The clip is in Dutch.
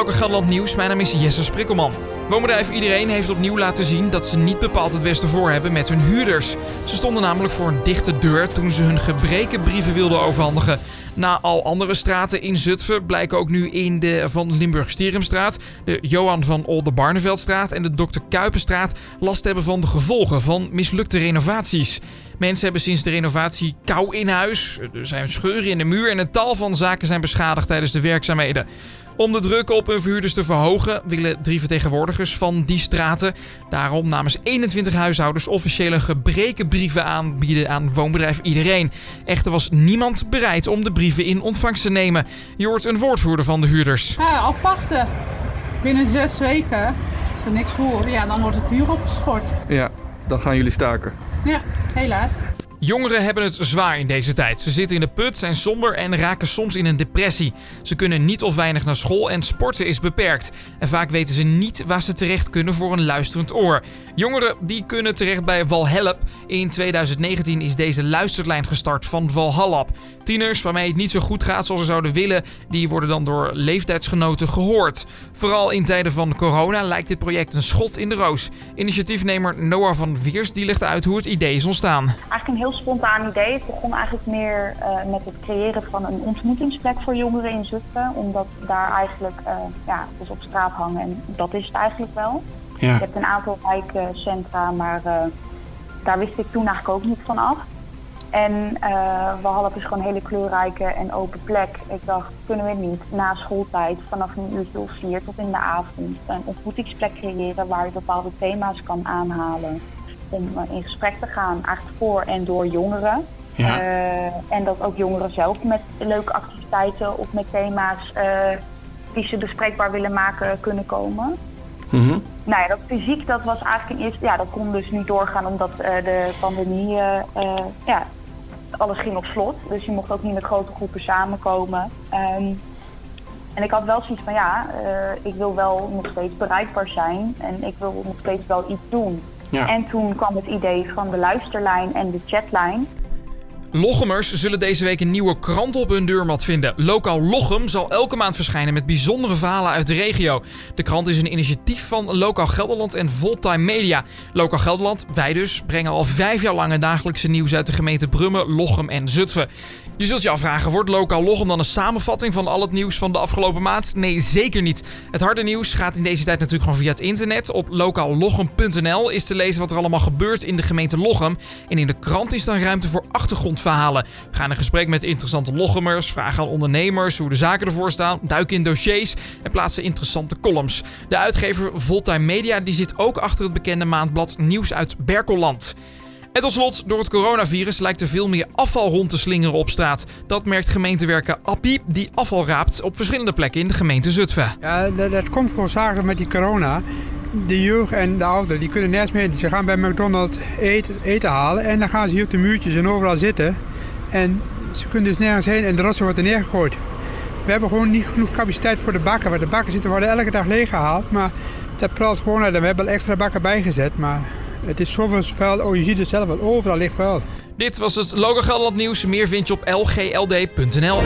Local Gelderland Nieuws. Mijn naam is Jesse Sprikkelman. Woonbedrijf Iedereen heeft opnieuw laten zien dat ze niet bepaald het beste voor hebben met hun huurders. Ze stonden namelijk voor een dichte deur toen ze hun gebreken brieven wilden overhandigen. Na al andere straten in Zutphen blijken ook nu in de Van Limburg-Stierumstraat, de Johan van Oldenbarneveldstraat en de Dr. Kuipenstraat last hebben van de gevolgen van mislukte renovaties. Mensen hebben sinds de renovatie kou in huis, er zijn scheuren in de muur en een tal van zaken zijn beschadigd tijdens de werkzaamheden. Om de druk op hun verhuurders te verhogen, willen drie vertegenwoordigers van die straten daarom namens 21 huishoudens officiële gebrekenbrieven aanbieden aan woonbedrijf Iedereen. Echter was niemand bereid om de brieven in ontvangst te nemen. Je hoort een woordvoerder van de huurders. Ja, afwachten. Binnen zes weken, als we niks horen, ja, dan wordt het huur opgeschort. Ja, dan gaan jullie staken. Ja, helaas. Jongeren hebben het zwaar in deze tijd. Ze zitten in de put, zijn somber en raken soms in een depressie. Ze kunnen niet of weinig naar school en sporten is beperkt. En vaak weten ze niet waar ze terecht kunnen voor een luisterend oor. Jongeren die kunnen terecht bij Valhelp. In 2019 is deze luisterlijn gestart van Valhallap. Tieners waarmee het niet zo goed gaat zoals ze zouden willen, die worden dan door leeftijdsgenoten gehoord. Vooral in tijden van corona lijkt dit project een schot in de roos. Initiatiefnemer Noah van Weers die legt uit hoe het idee is ontstaan. Eigenlijk heel spontaan idee. Het begon eigenlijk meer uh, met het creëren van een ontmoetingsplek voor jongeren in Zutphen. Omdat daar eigenlijk uh, ja, dus op straat hangen en dat is het eigenlijk wel. Ja. Je hebt een aantal wijkcentra, maar uh, daar wist ik toen eigenlijk ook niet van af. En uh, Walhalla is gewoon een hele kleurrijke en open plek. Ik dacht, kunnen we niet na schooltijd vanaf een uurtje of vier tot in de avond een ontmoetingsplek creëren waar je bepaalde thema's kan aanhalen om uh, in gesprek te gaan, eigenlijk voor en door jongeren. Ja. Uh, en dat ook jongeren zelf met leuke activiteiten of met thema's die ze bespreekbaar willen maken kunnen komen. Mm -hmm. Nou ja, dat fysiek dat was eigenlijk een eerste, ja, dat kon dus niet doorgaan omdat de pandemie ja, alles ging op slot. Dus je mocht ook niet met grote groepen samenkomen. Um, en ik had wel zoiets van ja, ik wil wel nog steeds bereikbaar zijn en ik wil nog steeds wel iets doen. Ja. En toen kwam het idee van de luisterlijn en de chatlijn. Lochemers zullen deze week een nieuwe krant op hun deurmat vinden. Lokaal Lochem zal elke maand verschijnen met bijzondere verhalen uit de regio. De krant is een initiatief van Lokaal Gelderland en Voltime Media. Lokaal Gelderland, wij dus, brengen al vijf jaar lang het dagelijkse nieuws uit de gemeente Brummen, Lochem en Zutphen. Je zult je afvragen, wordt Lokaal Lochem dan een samenvatting van al het nieuws van de afgelopen maand? Nee, zeker niet. Het harde nieuws gaat in deze tijd natuurlijk gewoon via het internet. Op lokaallochem.nl is te lezen wat er allemaal gebeurt in de gemeente Lochem. En in de krant is dan ruimte voor achtergrondverhalen. We gaan in gesprek met interessante Lochemers, vragen aan ondernemers hoe de zaken ervoor staan, duiken in dossiers en plaatsen interessante columns. De uitgever Voltime Media die zit ook achter het bekende maandblad Nieuws uit Berkelland. En tot slot, door het coronavirus lijkt er veel meer afval rond te slingeren op straat. Dat merkt gemeentewerker Appie, die afval raapt op verschillende plekken in de gemeente Zutphen. Ja, dat, komt gewoon zaken met die corona. De jeugd en de ouderen die kunnen nergens meer. Ze gaan bij McDonald's eten, eten halen en dan gaan ze hier op de muurtjes en overal zitten. En ze kunnen dus nergens heen en de rotsen worden neergegooid. We hebben gewoon niet genoeg capaciteit voor de bakken. Want de bakken zitten worden elke dag leeggehaald. Maar dat praat gewoon uit. We hebben extra bakken bijgezet. Maar het is zoveel vuil. Oh, je ziet het zelf wel. Overal ligt vuil. Dit was het Logo Gelderland nieuws. Meer vind je op lgld.nl.